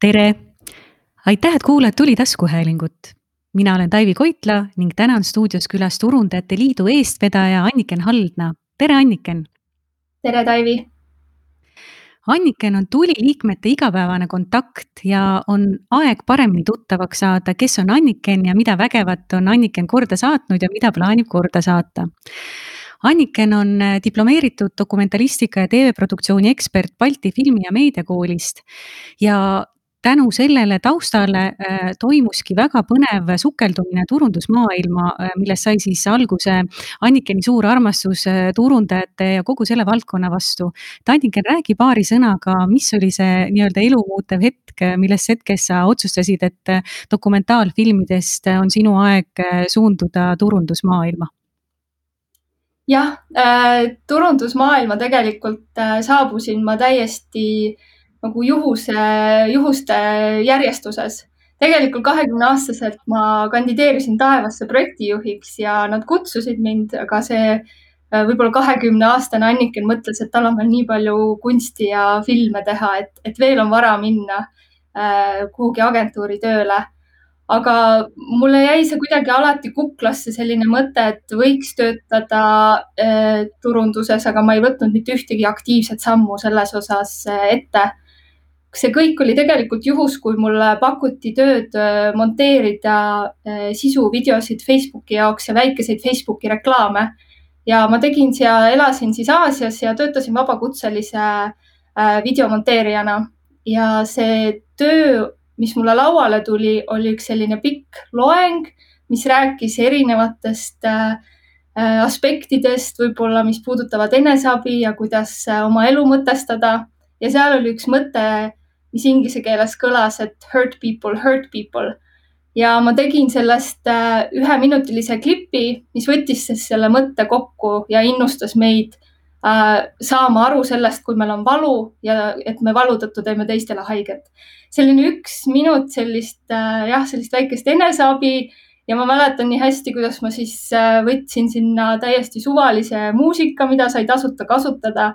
tere! aitäh, et kuulad Tuli taskuhäälingut. mina olen Taivi Koitla ning täna on stuudios külas Turundajate Liidu eestvedaja Anniken Haldna. tere, Anniken! tere, Taivi! Anniken on Tuli liikmete igapäevane kontakt ja on aeg paremini tuttavaks saada, kes on Anniken ja mida vägevat on Anniken korda saatnud ja mida plaanib korda saata. Anniken on diplomeeritud dokumentalistika ja TV-produktsiooni ekspert Balti Filmi- ja Meediakoolist ja tänu sellele taustale äh, toimuski väga põnev sukeldumine turundusmaailma, äh, millest sai siis alguse Annikeni suur armastus äh, turundajate ja kogu selle valdkonna vastu. et Anniken, räägi paari sõnaga, mis oli see nii-öelda elumuutev hetk, millest hetkest sa otsustasid, et dokumentaalfilmidest on sinu aeg suunduda turundusmaailma? jah äh,, turundusmaailma tegelikult äh, saabusin ma täiesti äh, nagu juhuse, juhuste järjestuses. tegelikult kahekümne aastaselt ma kandideerisin Taevasse projektijuhiks ja nad kutsusid mind, aga see äh, võib-olla kahekümne aastane Anniken mõtles, et tal on veel nii palju kunsti ja filme teha, et, et veel on vara minna äh, kuhugi agentuuri tööle aga mulle jäi see kuidagi alati kuklasse selline mõte, et võiks töötada äh, turunduses, aga ma ei võtnud mitte ühtegi aktiivset sammu selles osas ette see kõik oli tegelikult juhus, kui mulle pakuti tööd äh, monteerida äh, sisuvideosid Facebooki jaoks ja väikeseid Facebooki reklaame. ja ma tegin seal, elasin siis Aasias ja töötasin vabakutselise äh, videomonteerijana ja see töö, mis mulle lauale tuli, oli üks selline pikk loeng, mis rääkis erinevatest aspektidest võib-olla, mis puudutavad eneseabi ja kuidas oma elu mõtestada ja seal oli üks mõte mis inglise keeles kõlas, et hurt people, hurt people. ja ma tegin sellest äh, üheminutilise klipi, mis võttis siis selle mõtte kokku ja innustas meid äh, saama aru sellest, kui meil on valu ja et me valu tõttu teeme teistele haiget. selline üks minut sellist äh, jah, sellist väikest eneseabi ja ma mäletan nii hästi, kuidas ma siis võtsin sinna täiesti suvalise muusika, mida sai tasuta kasutada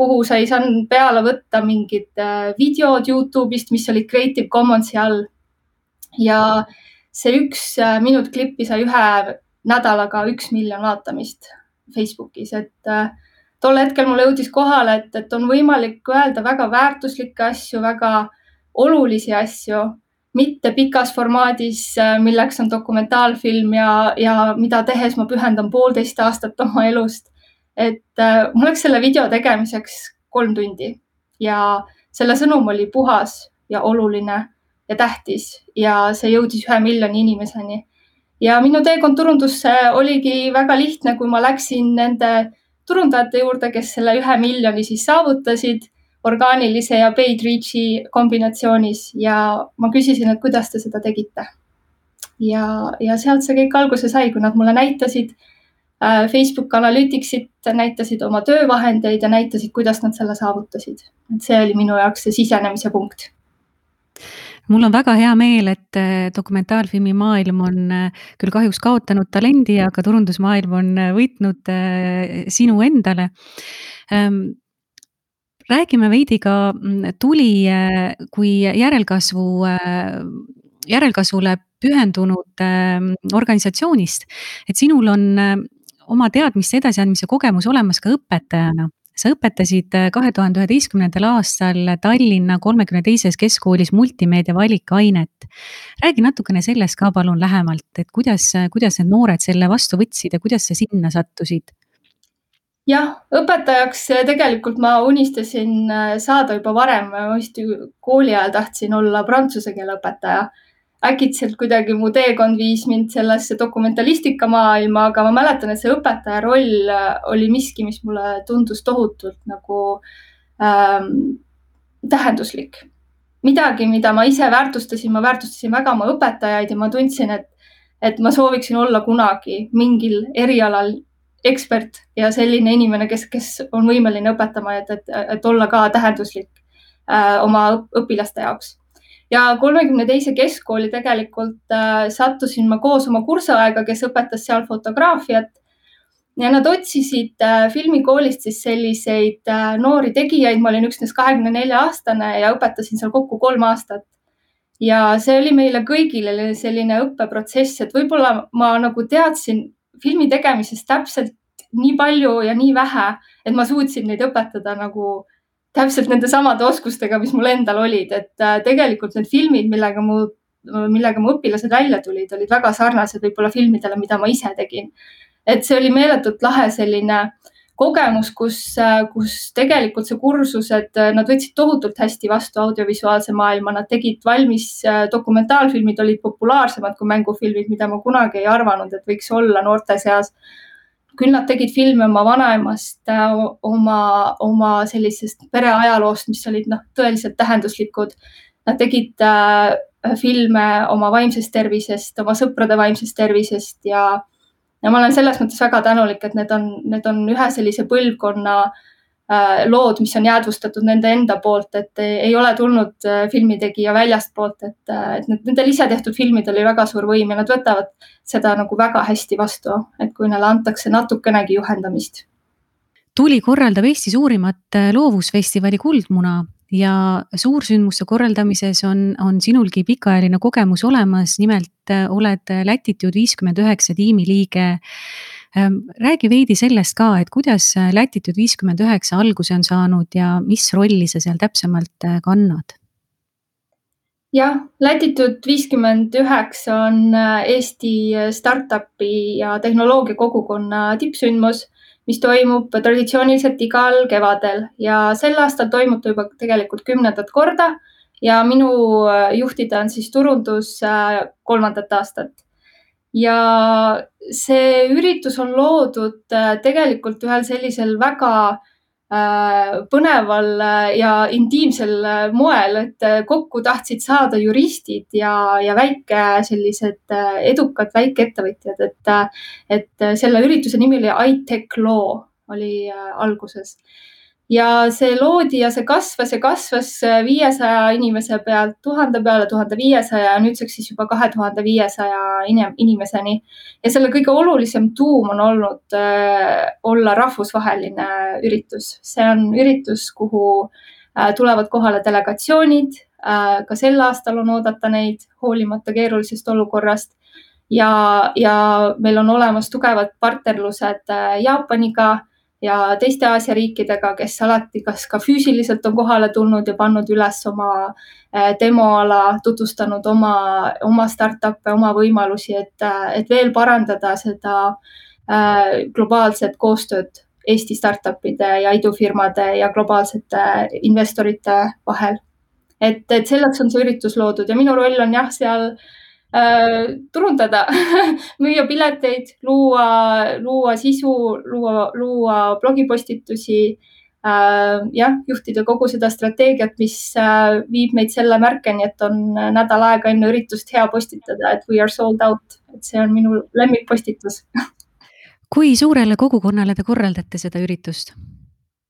kuhu sa ei saanud peale võtta mingid äh, videod Youtube'ist, mis olid Creative Commonsi all. ja see üks äh, minut klippi sai ühe nädalaga üks miljon vaatamist Facebookis, et äh, tol hetkel mulle jõudis kohale, et, et on võimalik öelda väga väärtuslikke asju, väga olulisi asju, mitte pikas formaadis, milleks on dokumentaalfilm ja, ja mida tehes ma pühendan poolteist aastat oma elust et äh, mul läks selle video tegemiseks kolm tundi ja selle sõnum oli puhas ja oluline ja tähtis ja see jõudis ühe miljoni inimeseni. ja minu teekond turundusse oligi väga lihtne, kui ma läksin nende turundajate juurde, kes selle ühe miljoni siis saavutasid orgaanilise ja paid reach'i kombinatsioonis ja ma küsisin, et kuidas te seda tegite. ja, ja sealt see kõik alguse sai, kui nad mulle näitasid Äh, Facebook Analyticsit näitasid oma töövahendeid ja näitasid, kuidas nad selle saavutasid. et see oli minu jaoks see sisenemise punkt mul on väga hea meel, et äh, dokumentaalfilmi maailm on äh, küll kahjuks kaotanud talendi, aga turundusmaailm on võitnud sinu endale. Ähm, räägime veidi ka mm, tuli kui järelkasvu, järelkasvule pühendunud ähm, organisatsioonist, et sinul on oma teadmiste edasiandmise kogemus olemas ka õpetajana. sa õpetasid äh, kahe tuhande üheteistkümnendal aastal Tallinna kolmekümne teises keskkoolis multimeedia valikainet. räägi natukene sellest ka palun lähemalt, et kuidas, kuidas need noored selle vastu võtsid ja kuidas sa sinna sattusid? jah, õpetajaks äh, tegelikult ma unistasin äh, saada juba varem, ma vist kooli ajal tahtsin olla prantsuse keele õpetaja äkitselt kuidagi mu teekond viis mind sellesse dokumentalistika maailma, aga ma mäletan, et see õpetaja roll äh, oli miski, mis mulle tundus tohutult nagu ähm, tähenduslik. midagi, mida ma ise väärtustasin, ma väärtustasin väga oma õpetajaid ja ma tundsin, et, et ma sooviksin olla kunagi mingil erialal ekspert ja selline inimene, kes, kes on võimeline õpetama, et, et, et olla ka tähenduslik äh, oma õpilaste jaoks ja kolmekümne teise keskkooli tegelikult äh, sattusin ma koos oma kursuaega, kes õpetas seal fotograafiat. ja nad otsisid filmikoolist siis selliseid noori tegijaid, ma olin üksnes kahekümne nelja aastane ja õpetasin seal kokku kolm aastat ja see oli meile kõigile selline õppeprotsess, et võib-olla ma nagu teadsin filmi tegemisest täpselt nii palju ja nii vähe, et ma suutsin neid õpetada nagu täpselt nende samade oskustega, mis mul endal olid, et äh, tegelikult need filmid, millega mu, millega mu õpilased välja tulid, olid väga sarnased võib-olla filmidele, mida ma ise tegin. et see oli meeletult lahe selline äh, kogemus, kus, kus tegelikult see kursus, et nad võtsid tohutult hästi vastu audiovisuaalse maailma, nad tegid valmis dokumentaalfilmid, olid populaarsemad kui mängufilmid, mida ma kunagi ei arvanud, et võiks olla noorte seas. Küll nad tegid filme oma vanaemast, oma, oma sellisest pereajaloost, mis olid noh, tõeliselt tähenduslikud. Nad tegid äh, filme oma vaimsest tervisest, oma sõprade vaimsest tervisest ja ja ma olen selles mõttes väga tänulik, et need on, need on ühe sellise põlvkonna äh, lood, mis on jäädvustatud nende enda poolt, et ei ole tulnud äh, filmitegija väljastpoolt, et, äh, et nendel ise tehtud filmidel oli väga suur võim ja nad võtavad seda nagu väga hästi vastu, et kui neile antakse natukenegi juhendamist. tuli korraldab Eesti suurimat loovusfestivali Kuldmuna ja suursündmuste korraldamises on, on sinulgi pikaajaline kogemus olemas, nimelt äh, oled Latitude viiskümmend üheksa tiimi liige. Ähm, räägi veidi sellest ka, et kuidas Latitude viiskümmend üheksa alguse on saanud ja mis rolli sa seal täpsemalt äh, kannad? jah, Latitude viiskümmend üheksa on äh, Eesti startup'i ja tehnoloogia kogukonna tippsündmus mis toimub traditsiooniliselt igal kevadel ja sel aastal toimub ta juba tegelikult kümnendat korda ja minu äh, juhtida on siis turundus äh, kolmandat aastat. Ja see üritus on loodud äh, tegelikult ühel sellisel väga põneval ja intiimsel moel, et kokku tahtsid saada juristid ja, ja väike sellised edukad väikeettevõtjad, et, et selle ürituse nimi oli iTech Law oli alguses ja see loodi ja see kasvas ja kasvas äh, viiesaja inimese pealt tuhande peale, tuhande viiesaja ja nüüdseks siis juba kahe tuhande viiesaja inimeseni. ja selle kõige olulisem tuum on olnud äh, olla rahvusvaheline üritus, see on üritus, kuhu äh, tulevad kohale delegatsioonid äh,. ka sel aastal on oodata neid, hoolimata keerulisest olukorrast ja, ja meil on olemas tugevad partnerlused äh, Jaapaniga ja teiste Aasia riikidega, kes alati kas ka füüsiliselt on kohale tulnud ja pannud üles oma äh, demoala, tutvustanud oma, oma startup'e, oma võimalusi, et, äh, et veel parandada seda äh, globaalset koostööd Eesti startup'ide ja idufirmade ja globaalsete investorite vahel. et, et selleks on see üritus loodud ja minu roll on jah, seal äh, turundada müüa pileteid, luua, luua sisu, luua, luua blogipostitusi. Äh, jah, juhtida kogu seda strateegiat, mis äh, viib meid selle märkeni, et on nädal aega enne üritust hea postitada, et we are sold out, et see on minu lemmikpostitus kui suurele kogukonnale te korraldate seda üritust?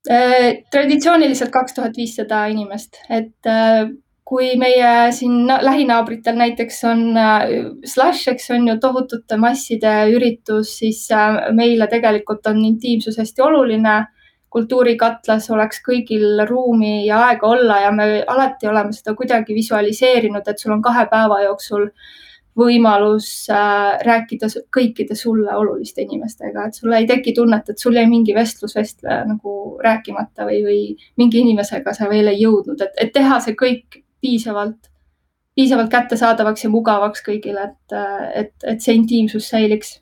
traditsiooniliselt kaks tuhat viissada inimest, et kui meie siin lähinaabritel näiteks on äh, Slush, eks on ju tohutute masside üritus, siis äh, meile tegelikult on intiimsus hästi oluline. kultuurikatlas oleks kõigil ruumi ja aega olla ja me alati oleme seda kuidagi visualiseerinud, et sul on kahe päeva jooksul võimalus äh, rääkida kõikide sulle oluliste inimestega, et sulle ei teki tunnet, et sul jäi mingi vestlus vestleja nagu rääkimata või, või mingi inimesega sa veel ei jõudnud, et teha see kõik piisavalt, piisavalt kättesaadavaks ja mugavaks kõigile, et, et, et see intiimsus säiliks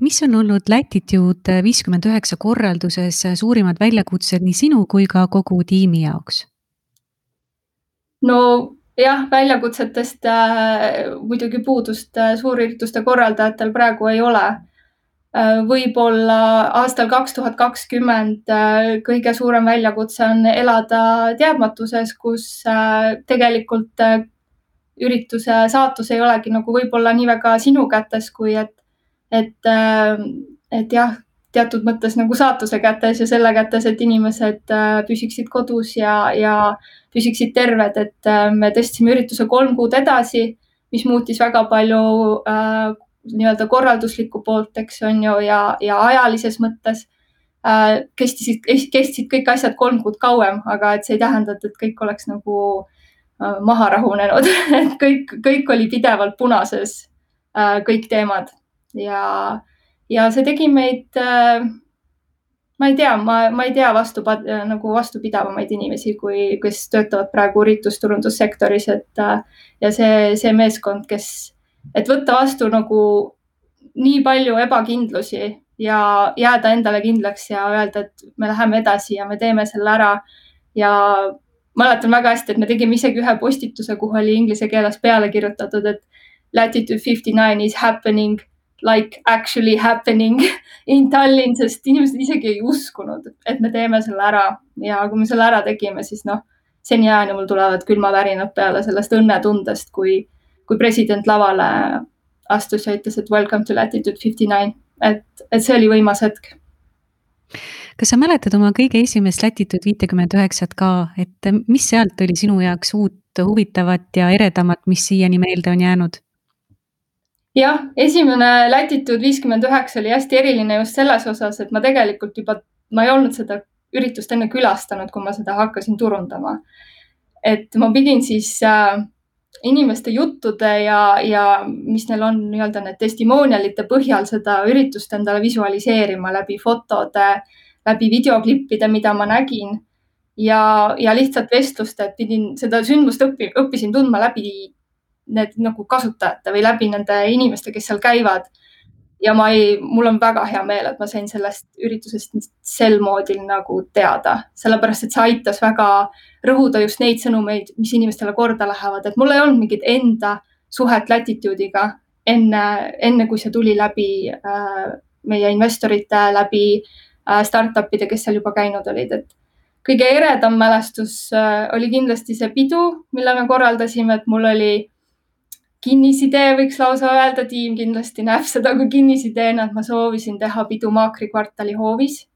mis on olnud Latitude viiskümmend üheksa korralduses suurimad väljakutsed nii sinu kui ka kogu tiimi jaoks? no jah, väljakutsetest äh, muidugi puudust äh, suurürituste korraldajatel praegu ei ole võib-olla aastal kaks tuhat kakskümmend äh, kõige suurem väljakutse on elada teadmatuses, kus äh, tegelikult ürituse saatus ei olegi nagu võib-olla nii väga sinu kätes, kui et, et, et jah, teatud mõttes nagu saatuse kätes ja selle kätes, et inimesed püsiksid kodus ja, ja püsiksid terved, et me tõstsime ürituse kolm kuud edasi, mis muutis väga palju nii-öelda korralduslikku poolt, eks on ju, ja, ja ajalises mõttes äh, kestisid, kestsid kõik asjad kolm kuud kauem, aga et see ei tähenda, et kõik oleks nagu äh, maha rahunenud et kõik, kõik oli pidevalt punases äh,, kõik teemad. Ja, ja see tegi meid äh, ma ei tea, ma, ma ei tea vastu, nagu vastupidavamaid inimesi, kui, kes töötavad praegu üritusturundussektoris, et ja see, see meeskond, kes, et võtta vastu nagu nii palju ebakindlusi ja jääda endale kindlaks ja öelda, et me läheme edasi ja me teeme selle ära. ja mäletan väga hästi, et me tegime isegi ühe postituse, kuhu oli inglise keeles peale kirjutatud, et latitude fifty nine is happening like actually happening in Tallinn, sest inimesed isegi ei uskunud, et me teeme selle ära ja kui me selle ära tegime, siis noh, seniajani mul tulevad külmavärinad peale sellest õnnetundest, kui, kui president lavale astus ja ütles, et welcome to latitude fifty nine, et, et see oli võimas hetk. kas sa mäletad oma kõige esimest latitude viitekümmet üheksat ka, et mis sealt oli sinu jaoks uut, huvitavat ja eredamat, mis siiani meelde on jäänud? jah, esimene Latitude viiskümmend üheksa oli hästi eriline just selles osas, et ma tegelikult juba, ma ei olnud seda üritust enne külastanud, kui ma seda hakkasin turundama. et ma pidin siis äh, inimeste juttude ja, ja mis neil on nii-öelda need testimoonialite põhjal seda üritust endale visualiseerima läbi fotode, läbi videoklippide, mida ma nägin ja, ja lihtsalt vestluste, et pidin seda sündmust õppi, õppisin tundma läbi need nagu kasutajate või läbi nende inimeste, kes seal käivad. Ja ma ei, mul on väga hea meel, et ma sain sellest üritusest sel moodil nagu teada, sellepärast et see aitas väga rõhuda just neid sõnumeid, mis inimestele korda lähevad, et mul ei olnud mingit enda suhet Latitude'iga enne, enne kui see tuli läbi äh, meie investorite, läbi äh, startup'ide, kes seal juba käinud olid, et kõige eredam mälestus äh, oli kindlasti see pidu, mille me korraldasime, et mul oli kinnisidee, võiks lausa öelda, tiim kindlasti näeb seda kui kinnisideena, et ma soovisin teha pidu Maakri kvartali hoovis.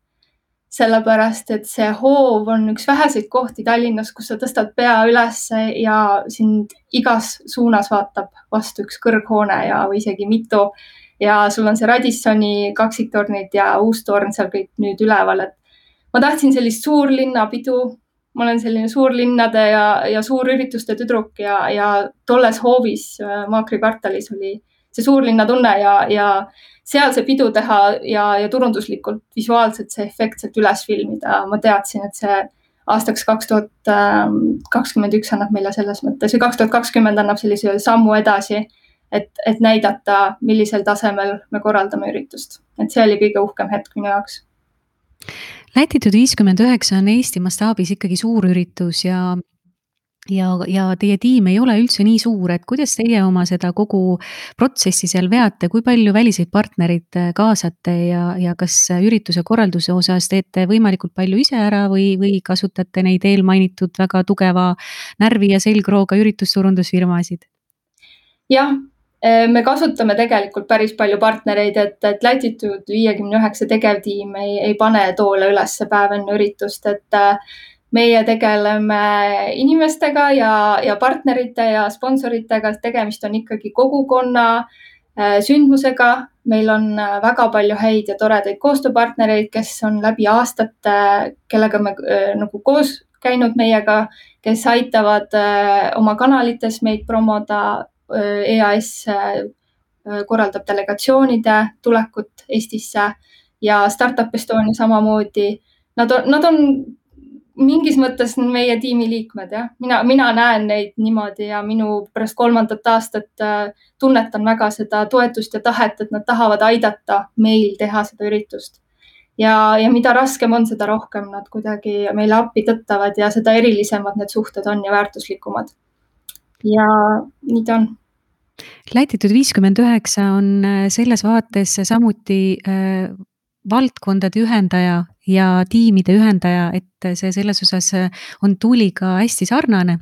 sellepärast, et see hoov on üks väheseid kohti Tallinnas, kus sa tõstad pea ülesse ja sind igas suunas vaatab vastu üks kõrghoone ja, või isegi mitu. ja sul on see Radissoni kaksiktornid ja uus torn seal kõik nüüd üleval, et ma tahtsin sellist suurlinnapidu ma olen selline suurlinnade ja, ja suurürituste tüdruk ja, ja tolles hoovis äh, Maakri kvartalis oli see suurlinna tunne ja, ja seal see pidu teha ja, ja turunduslikult visuaalselt see efektselt üles filmida. ma teadsin, et see aastaks kaks tuhat kakskümmend üks annab meile selles mõttes või kaks tuhat kakskümmend annab sellise sammu edasi, et, et näidata, millisel tasemel me korraldame üritust, et see oli kõige uhkem hetk minu jaoks Latitude viiskümmend üheksa on Eesti mastaabis ikkagi suur üritus ja ja, ja teie tiim ei ole üldse nii suur, et kuidas teie oma seda kogu protsessi seal veate, kui palju väliseid partnereid äh, kaasate ja, ja kas ürituse korralduse osas teete võimalikult palju ise ära või, või kasutate neid eelmainitud väga tugeva närvi ja selgrooga üritusturundusfirmasid? jah, Äh, me kasutame tegelikult päris palju partnereid, et, et Latitude viiekümne üheksa tegevtiim ei, ei pane toole ülesse päev enne üritust, et äh, meie tegeleme inimestega ja, ja partnerite ja sponsoritega, tegemist on ikkagi kogukonna äh, sündmusega. meil on väga palju häid ja toredaid koostööpartnereid, kes on läbi aastate, kellega me nagu koos käinud meiega, kes aitavad oma kanalites meid promoda EAS äh, korraldab delegatsioonide tulekut Eestisse ja Startup Estonia samamoodi. Nad on, nad on mingis mõttes meie tiimi liikmed, jah. mina, mina näen neid niimoodi ja minu pärast kolmandat aastat äh, tunnetan väga seda toetust ja tahet, et nad tahavad aidata meil teha seda üritust. ja, ja mida raskem on, seda rohkem nad kuidagi meile appi tõttavad ja seda erilisemad need suhted on ja väärtuslikumad. ja nii ta on Latitude viiskümmend üheksa on äh, selles vaates samuti äh, valdkondade ühendaja ja tiimide ühendaja, et see selles osas äh, on tuliga hästi sarnane.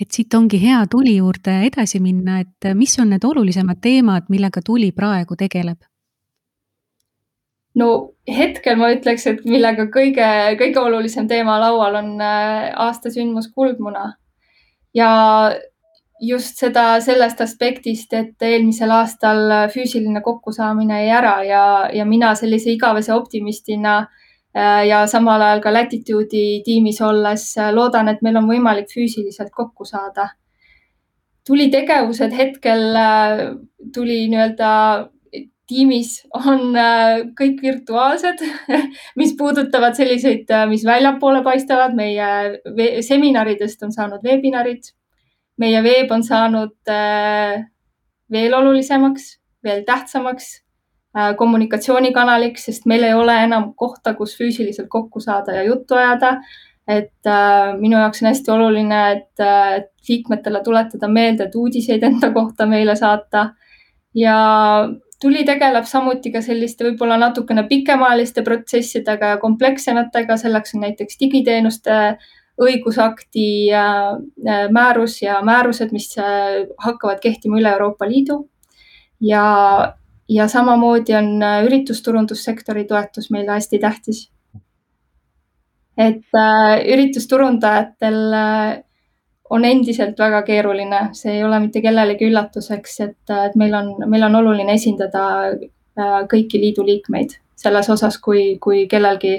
et siit ongi hea tuli juurde edasi minna, et mis on need olulisemad teemad, millega tuli praegu tegeleb? no hetkel ma ütleks, et millega kõige, kõige olulisem teema laual on aasta sündmus Kuldmuna. ja just seda sellest aspektist, et eelmisel aastal füüsiline kokkusaamine jäi ära ja, ja mina sellise igavese optimistina äh, ja samal ajal ka Latitude'i tiimis olles äh, loodan, et meil on võimalik füüsiliselt kokku saada. tuli tegevused hetkel äh, tuli nii-öelda tiimis on kõik virtuaalsed mis puudutavad selliseid, mis väljapoole paistavad, meie seminaridest on saanud veebinarid meie veeb on saanud äh, veel olulisemaks, veel tähtsamaks äh, kommunikatsioonikanaliks, sest meil ei ole enam kohta, kus füüsiliselt kokku saada ja juttu ajada. et äh, minu jaoks on hästi oluline, et, et liikmetele tuletada meelde, et uudiseid enda kohta meile saata. ja tuli tegeleb samuti ka selliste võib-olla natukene pikemaajaliste protsessidega ja komplekssematega, selleks on näiteks digiteenuste õigusakti äh, määrus ja määrused, mis äh, hakkavad kehtima üle Euroopa Liidu. ja, ja samamoodi on äh, üritusturundussektori toetus meile hästi tähtis. et üritusturundajatel on endiselt väga keeruline, see ei ole mitte kellelegi üllatuseks, et, et meil on, meil on oluline esindada kõiki liidu liikmeid selles osas, kui, kui kellelgi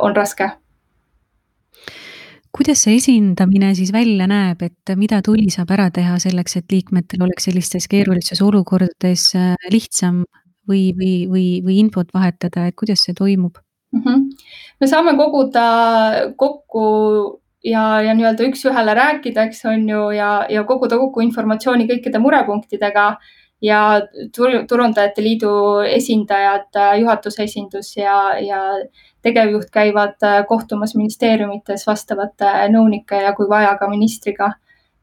on raske kuidas see esindamine siis välja näeb, et mida tuli saab ära teha selleks, et liikmetel oleks sellistes keerulistes olukordades äh, lihtsam või, või, või, või infot vahetada, et kuidas see toimub mm? -hmm. me saame koguda kokku ja, ja nii-öelda üks-ühele rääkida, eks on ju, ja, ja koguda kokku informatsiooni kõikide murepunktidega ja Turundajate Liidu esindajad, juhatuse esindus ja, ja tegevjuht käivad äh, kohtumas ministeeriumites vastavate nõunike ja kui vaja ka ministriga.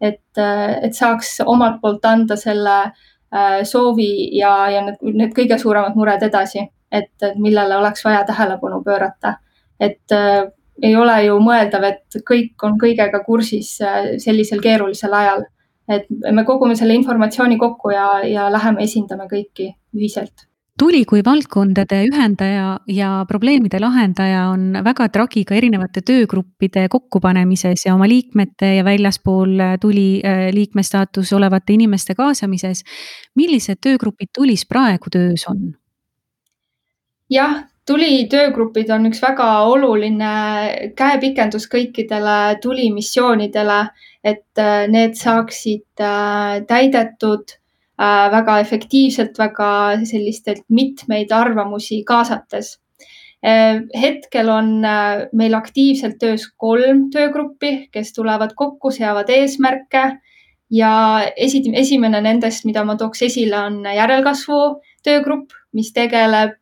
et, äh, et saaks omalt poolt anda selle äh, soovi ja, ja need, need kõige suuremad mured edasi, et millele oleks vaja tähelepanu pöörata. et äh, ei ole ju mõeldav, et kõik on kõigega kursis sellisel keerulisel ajal. Et me kogume selle informatsiooni kokku ja, ja läheme esindame kõiki ühiselt tuli kui valdkondade ühendaja ja probleemide lahendaja on väga tragi ka erinevate töögruppide kokkupanemises ja oma liikmete ja väljaspool tuli äh, liikme staatus olevate inimeste kaasamises. millised töögrupid tulis praegu töös on? jah, tuli töögrupid on üks väga oluline käepikendus kõikidele tulimissioonidele, et äh, need saaksid äh, täidetud Äh, väga efektiivselt, väga sellistelt mitmeid arvamusi kaasates. Hetkel on meil aktiivselt töös kolm töögruppi, kes tulevad kokku, seavad eesmärke ja esi, esimene nendest, mida ma tooks esile, on järelkasvu töögrupp, mis tegeleb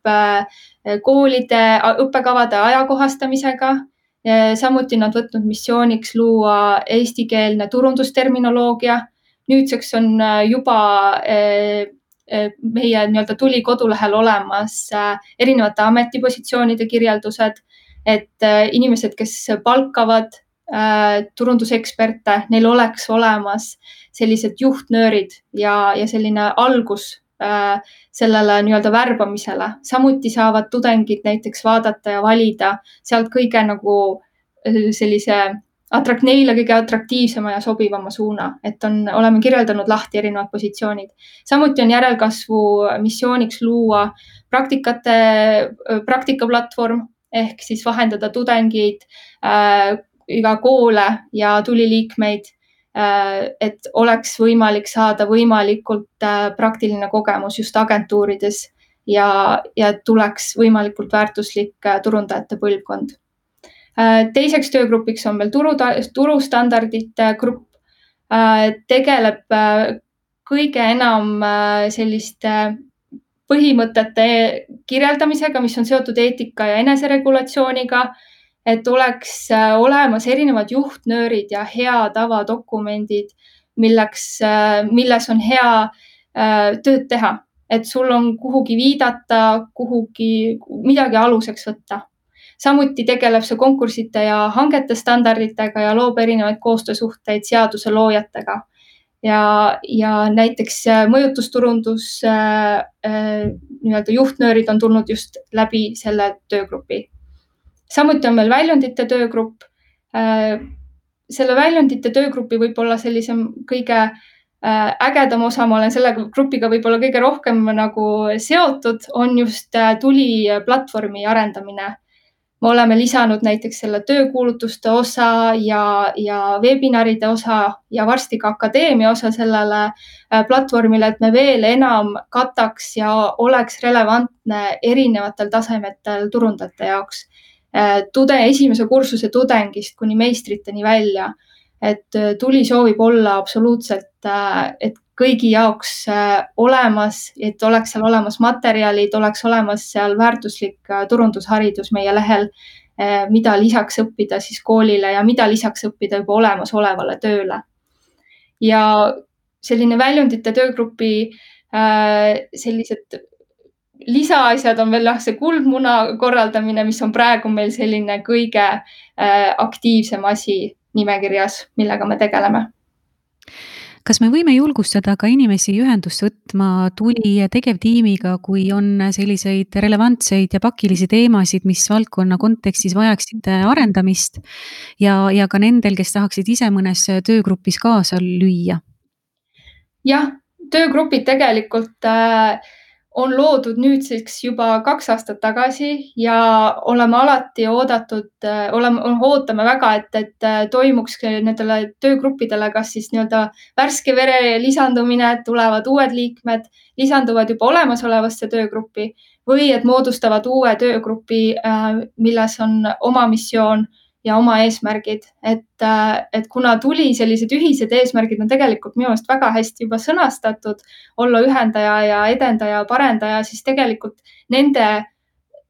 koolide õppekavade ajakohastamisega. samuti nad võtnud missiooniks luua eestikeelne turundusterminoloogia nüüdseks on äh, juba äh, äh, meie nii-öelda tuli kodulehel olemas erinevate ametipositsioonide kirjeldused, et inimesed, kes palkavad turunduseksperte, neil oleks olemas sellised juhtnöörid ja, ja selline algus sellele nii-öelda värbamisele. samuti saavad tudengid näiteks vaadata ja valida sealt kõige nagu sellise atrak-, neile kõige atraktiivsema ja sobivama suuna, et on, oleme kirjeldanud lahti erinevad positsioonid. samuti on järelkasvu missiooniks luua praktikate, praktikaplatvorm ehk siis vahendada tudengeid äh,, iga koole ja tuliliikmeid äh,, et oleks võimalik saada võimalikult äh, praktiline kogemus just agentuurides ja, ja tuleks võimalikult väärtuslik äh, turundajate põlvkond Äh, teiseks töögrupiks on meil turu, turustandardite grupp, äh, tegeleb äh, kõige enam selliste põhimõtete kirjeldamisega, mis on seotud eetika ja eneseregulatsiooniga. Et oleks olemas erinevad juhtnöörid ja hea tava dokumendid, milleks, milles on hea tööd teha, et sul on kuhugi viidata, kuhugi midagi aluseks võtta samuti tegeleb see konkursside ja hangete standarditega ja loob erinevaid koostöösuhteid seaduse loojatega. ja, ja näiteks äh, mõjutusturundus äh, äh, nii-öelda juhtnöörid on tulnud just läbi selle töögrupi. Samuti on meil väljundite töögrupp äh,. selle väljundite töögrupi võib-olla sellisem kõige äh, ägedam osa, ma olen selle grupiga võib-olla kõige rohkem nagu seotud, on just äh, tuli platvormi arendamine. me oleme lisanud näiteks selle töökuulutuste osa ja, ja webinaride osa ja varsti ka akadeemia osa sellele platvormile, et me veel enam kataks ja oleks relevantne erinevatel tasemetel turundajate jaoks tude, esimese kursuse tudengist kuni meistriteni välja. et äh, tuli soovib olla absoluutselt, äh, et kõigi jaoks olemas, et oleks seal olemas materjalid, oleks olemas seal väärtuslik turundusharidus meie lehel, mida lisaks õppida siis koolile ja mida lisaks õppida juba olemasolevale tööle. ja selline väljundite töögrupi sellised lisaasjad on veel jah, see kuldmuna korraldamine, mis on praegu meil selline kõige äh, aktiivsem asi nimekirjas, millega me tegeleme kas me võime julgustada ka inimesi ühendust võtma tuli tegevtiimiga, kui on selliseid relevantseid ja pakilisi teemasid, mis valdkonna kontekstis vajaksid arendamist ja, ja ka nendel, kes tahaksid ise mõnes töögrupis kaasa lüüa? jah, töögrupid tegelikult äh, on loodud nüüdseks juba kaks aastat tagasi ja oleme alati oodatud, oleme, ootame väga, et, et toimuks nendele töögruppidele kas siis nii-öelda värske vere lisandumine, tulevad uued liikmed, lisanduvad juba olemasolevasse töögruppi või et moodustavad uue töögrupi, milles on oma missioon ja oma eesmärgid, et, äh, et kuna tuli sellised ühised eesmärgid on tegelikult minu meelest väga hästi juba sõnastatud, olla ühendaja ja edendaja, parendaja, siis tegelikult nende,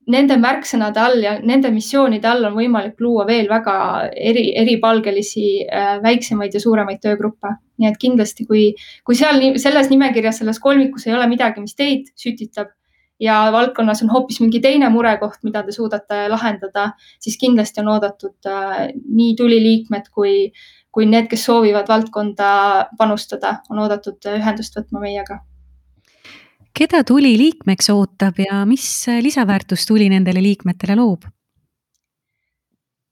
nende märksõnade all ja nende missioonide all on võimalik luua veel väga eri, eripalgelisi äh, väiksemaid ja suuremaid töögruppe. nii et kindlasti, kui, kui seal selles nimekirjas, selles kolmikus ei ole midagi, mis teid sütitab ja valdkonnas on hoopis mingi teine murekoht, mida te suudate lahendada, siis kindlasti on oodatud äh, nii tuliliikmed kui, kui need, kes soovivad valdkonda panustada, on oodatud ühendust võtma meiega. keda tuli liikmeks ootab ja mis lisaväärtust tuli nendele liikmetele loob?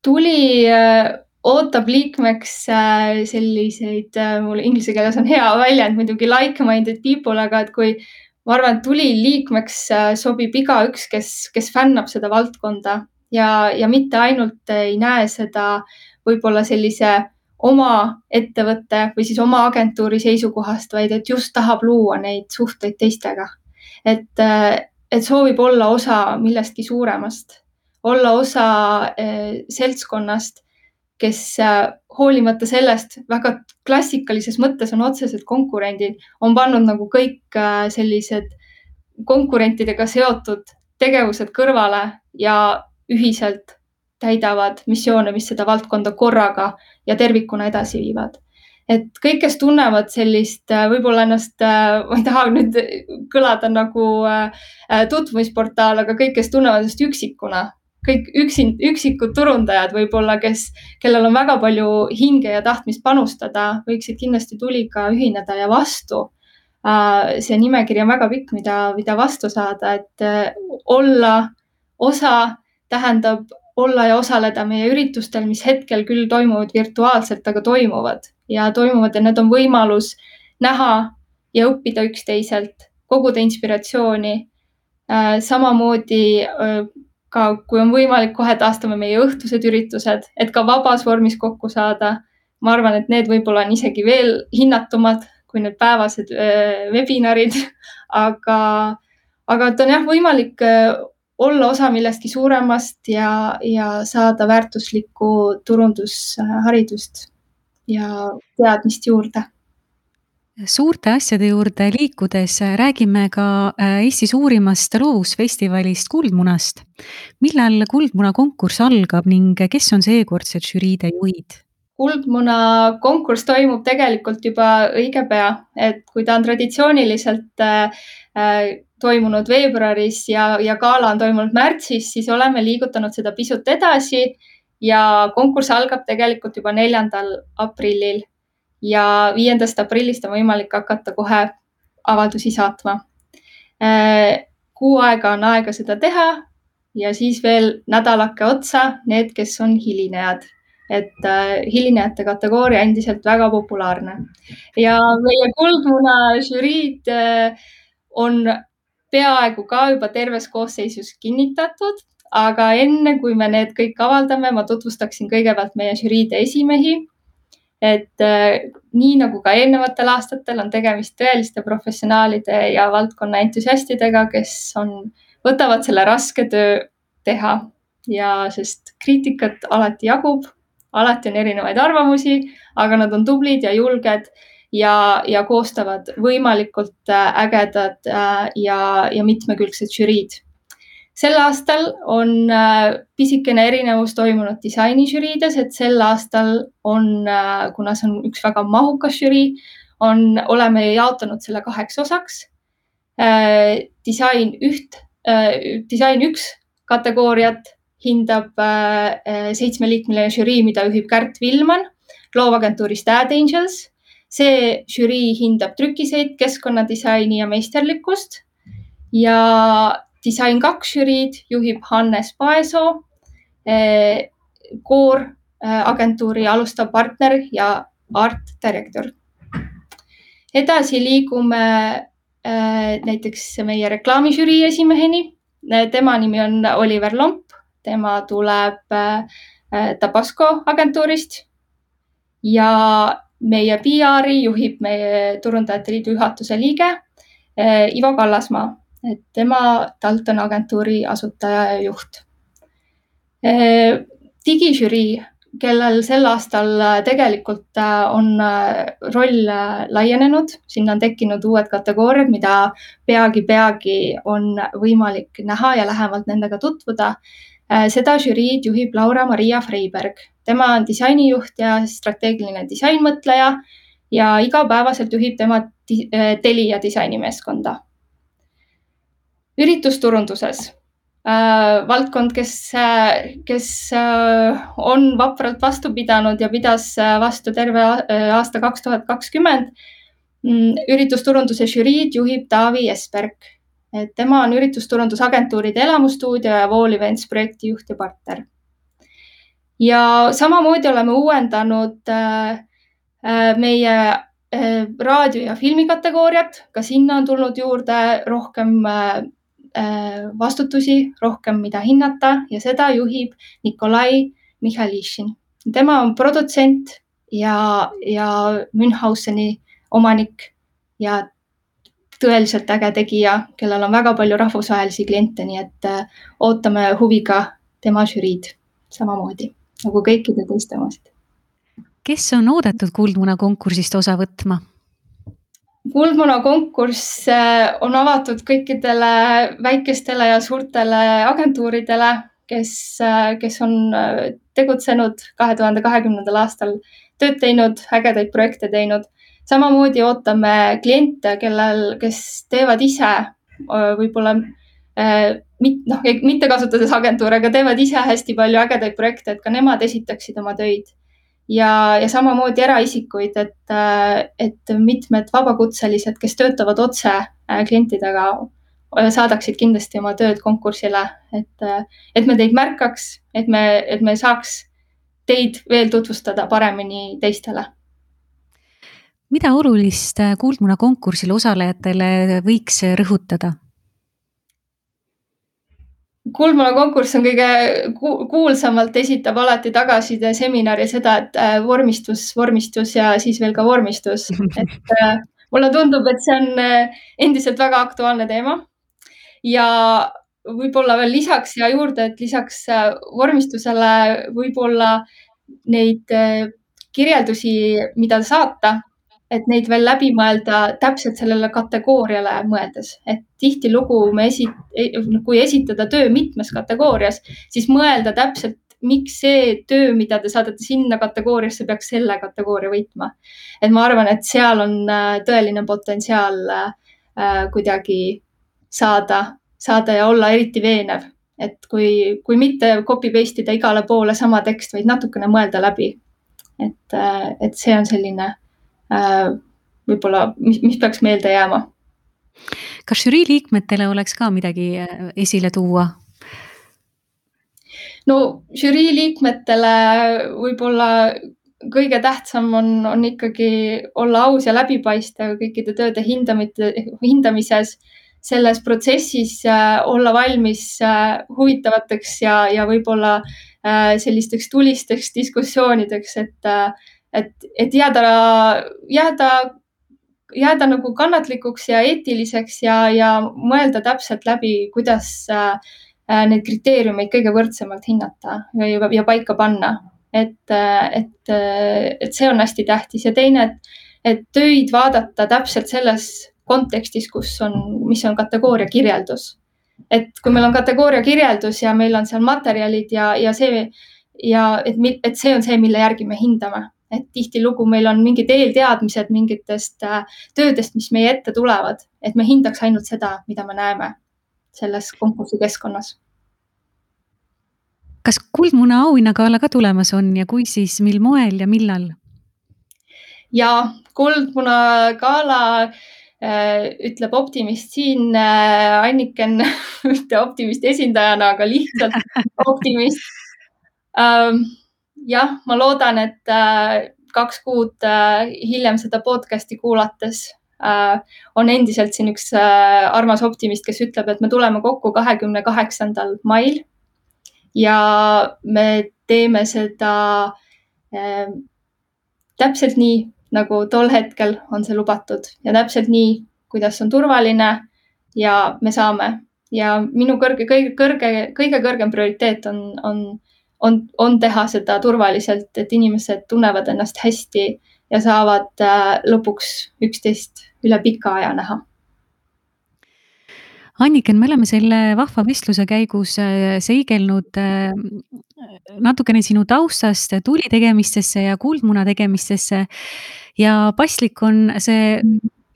tuli äh, ootab liikmeks äh, selliseid, mul inglise keeles on hea väljend muidugi like-minded people, aga et kui ma arvan, et tuli liikmeks äh, sobib igaüks, kes, kes fännab seda valdkonda ja, ja mitte ainult ei näe seda võib-olla sellise oma ettevõtte või siis oma agentuuri seisukohast, vaid et just tahab luua neid suhteid teistega. et, äh, et soovib olla osa millestki suuremast, olla osa äh, seltskonnast kes äh, hoolimata sellest väga klassikalises mõttes on otsesed konkurendid, on pannud nagu kõik äh, sellised konkurentidega seotud tegevused kõrvale ja ühiselt täidavad missioone, mis seda valdkonda korraga ja tervikuna edasi viivad. et kõik, kes tunnevad sellist, äh, võib-olla ennast, ma ei taha nüüd kõlada nagu tutvumisportaal, aga kõik, kes tunnevad ennast üksikuna kõik üksin, üksikud turundajad võib-olla, kes, kellel on väga palju hinge ja tahtmist panustada, võiksid kindlasti tuliga ühineda ja vastu. Äh, see nimekiri on väga pikk, mida, mida vastu saada, et äh, olla osa tähendab olla ja osaleda meie üritustel, mis hetkel küll toimuvad virtuaalselt, aga toimuvad ja toimuvad ja need on võimalus näha ja õppida üksteiselt, koguda inspiratsiooni. Äh, samamoodi ka kui on võimalik, kohe taastame meie õhtused üritused, et ka vabas vormis kokku saada. ma arvan, et need võib-olla on isegi veel hinnatumad kui need päevased webinarid, aga, aga et on jah võimalik olla osa millestki suuremast ja, ja saada väärtuslikku turundusharidust ja teadmist juurde suurte asjade juurde liikudes räägime ka äh, Eesti suurimast loovusfestivalist Kuldmunast. millal Kuldmuna konkurss algab ning kes on seekordsed žüriide juhid? kuldmuna konkurss toimub tegelikult juba õige pea, et kui ta on traditsiooniliselt äh, äh, toimunud veebruaris ja, ja gala on toimunud märtsis, siis oleme liigutanud seda pisut edasi ja konkurss algab tegelikult juba neljandal aprillil ja viiendast aprillist on võimalik hakata kohe avaldusi saatma. Äh, kuu aega on aega seda teha ja siis veel nädalake otsa need, kes on hilinejad. et hilinejate kategooria endiselt väga populaarne ja meie Kuldmuna žüriid on peaaegu ka juba terves koosseisus kinnitatud, aga enne kui me need kõik avaldame, ma tutvustaksin kõigepealt meie žüriide esimehi. Et äh, nii nagu ka eelnevatel aastatel on tegemist tõeliste professionaalide ja valdkonna entusiastidega, kes on, võtavad selle raske töö teha ja sest kriitikat alati jagub, alati on erinevaid arvamusi, aga nad on tublid ja julged ja, ja koostavad võimalikult äh, ägedad äh, ja, ja mitmekülgsed žüriid. Sel aastal on äh, pisikene erinevus toimunud disainižüriides, et sel aastal on, kuna see on üks väga mahukas žürii, on, oleme jaotanud selle kaheks osaks. disain üht, disain üks kategooriat hindab seitsmeliikmeline žürii, mida juhib Kärt Villmann loovagentuurist Ad Angels see žürii hindab trükiseid, keskkonnadisaini ja meisterlikkust ja disain kaks žüriid juhib Hannes Paesoo, eh, kooragentuuri eh, alustav partner ja art director. edasi liigume eh, näiteks meie reklaamižürii esimeheni. tema nimi on Oliver Lomp, tema tuleb Tabasco agentuurist ja meie PR-i juhib meie Turundajate Liidu juhatuse liige Ivo Kallasmaa, et tema Dalton agentuuri asutaja ja juht. Eh, digižürii, kellel sel aastal tegelikult eh, on roll laienenud, sinna on tekkinud uued kategooriad, mida peagi-peagi on võimalik näha ja lähemalt nendega tutvuda Äh, seda žüriid juhib Laura-Maria Freiberg. tema on disainijuht ja strateegiline disainmõtleja ja igapäevaselt juhib tema äh, Telia disainimeeskonda. Üritusturunduses äh, valdkond, kes, kes on vapralt vastu pidanud ja pidas vastu terve aasta kaks tuhat kakskümmend. Mm, üritusturunduse žüriid juhib Taavi Esperk et tema on üritusturundusagentuuride Elamustuudio ja Wall Events projektijuht ja partner. ja samamoodi oleme uuendanud äh, äh, meie äh, raadio ja filmi kategooriat, ka sinna on tulnud juurde rohkem vastutusi, rohkem, mida hinnata ja seda juhib Nikolai Mihhailišin. tema on produtsent ja, ja Münchhauseni omanik ja tõeliselt äge tegija, kellel on väga palju rahvusvahelisi kliente, nii et äh, ootame huviga tema žüriid samamoodi nagu kõikide teiste omasid. kes on oodatud Kuldmuna konkursist osa võtma? Kuldmuna konkurss äh, on avatud kõikidele väikestele ja suurtele agentuuridele, kes, äh, kes on tegutsenud kahe tuhande kahekümnendal aastal, tööd teinud, ägedaid projekte teinud samamoodi ootame kliente, kellel, kes teevad ise võib-olla noh, mitte kasutades agentuure, aga teevad ise hästi palju ägedaid projekte, et ka nemad esitaksid oma töid. Ja, ja samamoodi eraisikuid, et, et mitmed vabakutselised, kes töötavad otse klientidega, saadaksid kindlasti oma tööd konkursile, et, et me teid märkaks, et me, et me saaks teid veel tutvustada paremini teistele mida olulist äh, Kuldmuna konkursil osalejatele võiks rõhutada? Kuldmuna konkurss on kõige kuulsamalt esitab alati tagasiside seminari seda, et äh, vormistus, vormistus ja siis veel ka vormistus, et äh, mulle tundub, et see on endiselt väga aktuaalne teema. ja võib-olla veel lisaks siia juurde, et lisaks vormistusele võib-olla neid kirjeldusi, mida saata et neid veel läbi mõelda täpselt sellele kategooriale mõeldes, et tihtilugu me esi-, kui esitada töö mitmes kategoorias, siis mõelda täpselt, miks see töö, mida te saadate sinna kategooriasse, peaks selle kategooria võitma. et ma arvan, et seal on äh, tõeline potentsiaal äh, kuidagi saada, saada ja olla eriti veenev, et kui, kui mitte copy paste ida igale poole sama tekst, vaid natukene mõelda läbi. et, äh, et see on selline võib-olla, mis, mis peaks meelde jääma. kas žürii liikmetele oleks ka midagi äh, esile tuua? no žürii liikmetele võib-olla kõige tähtsam on, on ikkagi olla aus ja läbipaistev kõikide tööde hindamite, hindamises, selles protsessis äh, olla valmis äh, huvitavateks ja, ja võib-olla äh, sellisteks tulisteks diskussioonideks, et, et, et jääda, jääda, jääda nagu kannatlikuks ja eetiliseks ja, ja mõelda täpselt läbi, kuidas neid kriteeriumeid kõige võrdsemalt hinnata ja, ja paika panna. Et, et, et see on hästi tähtis. Ja teine, et, et töid vaadata täpselt selles kontekstis, kus on, mis on kategooria kirjeldus. et kui meil on kategooria kirjeldus ja meil on seal materjalid ja, ja see ja et, et see on see, mille järgi me hindame, et tihtilugu meil on mingid eelteadmised mingitest äh, töödest, mis meie ette tulevad, et me hindaks ainult seda, mida me näeme selles konkursi keskkonnas kas Kuldmuna auhinnagala ka tulemas on ja kui, siis mil moel ja millal? ja Kuldmuna gala äh, ütleb optimist siin äh,, Anniken mitte optimisti esindajana, aga lihtsalt optimist ähm,. Jah, ma loodan, et äh, kaks kuud äh, hiljem seda podcast'i kuulates äh, on endiselt siin üks armas optimist, kes ütleb, et me tuleme kokku kahekümne kaheksandal mail ja me teeme seda täpselt nii, nagu tol hetkel on see lubatud ja täpselt nii, kuidas on turvaline ja me saame. Ja minu kõrge, kõige kõrge, kõige kõrgem prioriteet on, on, on, on teha seda turvaliselt, et inimesed tunnevad ennast hästi ja saavad äh, lõpuks üksteist üle pika aja näha Anniken, me oleme selle vahva vestluse käigus äh, seigelnud äh, natukene sinu taustast tuli tegemistesse ja kuldmuna tegemistesse. ja paslik on see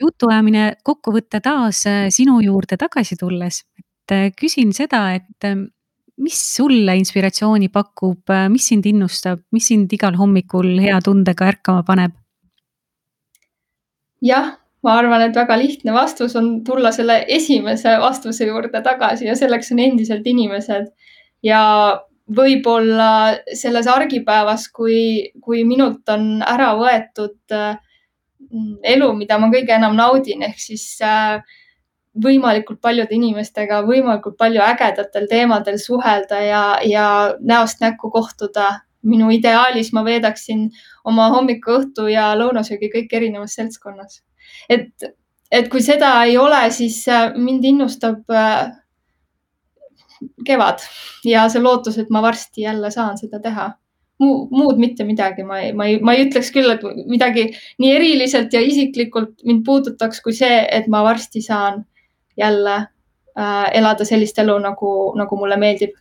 jutuajamine kokku võtta taas sinu juurde tagasi tulles. et küsin seda, et mis sulle inspiratsiooni pakub, mis sind innustab, mis sind igal hommikul hea tundega ärkama paneb? jah ma arvan, et väga lihtne vastus on tulla selle esimese vastuse juurde tagasi ja selleks on endiselt inimesed. ja võib-olla selles argipäevas, kui, kui minult on ära võetud äh, elu, mida ma kõige enam naudin, ehk siis äh, võimalikult paljude inimestega võimalikult palju ägedatel teemadel suhelda ja, ja näost näkku kohtuda. minu ideaalis ma veedaksin oma hommiku, õhtu ja lõunasöögi kõik erinevas seltskonnas et, et kui seda ei ole, siis äh, mind innustab äh, kevad ja see lootus, et ma varsti jälle saan seda teha Mu,. muud mitte midagi, ma ei, ma ei, ma ei ütleks küll, et midagi nii eriliselt ja isiklikult mind puudutaks, kui see, et ma varsti saan jälle äh, elada sellist elu, nagu, nagu mulle meeldib.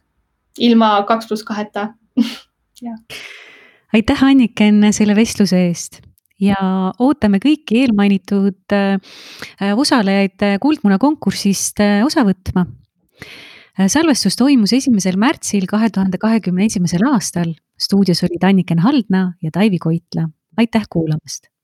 ilma kaks pluss kaheta aitäh, Anniken, selle vestluse eest ja ootame kõiki eelmainitud äh, osalejaid äh, Kuldmuna konkursist äh, osa võtma. salvestus toimus esimesel märtsil kahe tuhande kahekümne esimesel aastal. stuudios olid Anniken Haldna ja Taivi Koitla. aitäh kuulamast